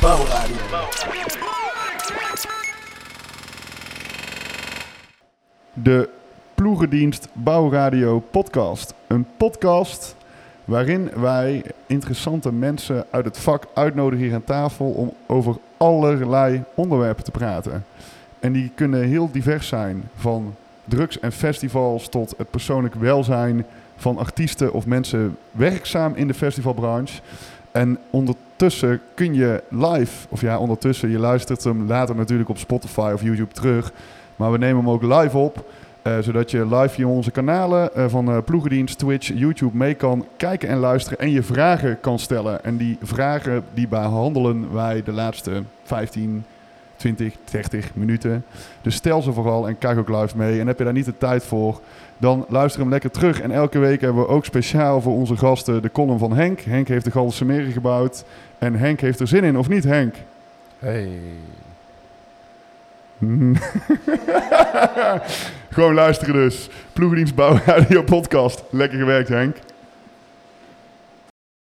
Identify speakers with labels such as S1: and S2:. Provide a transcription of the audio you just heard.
S1: Bouwradio.
S2: De Ploegendienst Bouwradio podcast. Een podcast waarin wij interessante mensen uit het vak uitnodigen hier aan tafel om over allerlei onderwerpen te praten. En die kunnen heel divers zijn, van drugs en festivals tot het persoonlijk welzijn van artiesten of mensen werkzaam in de festivalbranche. En ondertussen kun je live, of ja, ondertussen, je luistert hem later natuurlijk op Spotify of YouTube terug. Maar we nemen hem ook live op, eh, zodat je live via onze kanalen eh, van eh, Ploegendienst, Twitch, YouTube mee kan kijken en luisteren en je vragen kan stellen. En die vragen die behandelen wij de laatste 15, 20, 30 minuten. Dus stel ze vooral en kijk ook live mee. En heb je daar niet de tijd voor, dan luister hem lekker terug. En elke week hebben we ook speciaal voor onze gasten de column van Henk. Henk heeft de Galse Meren gebouwd. En Henk heeft er zin in, of niet Henk?
S3: Hey.
S2: Gewoon luisteren dus. Ploegendienst Bouwradio podcast. Lekker gewerkt Henk.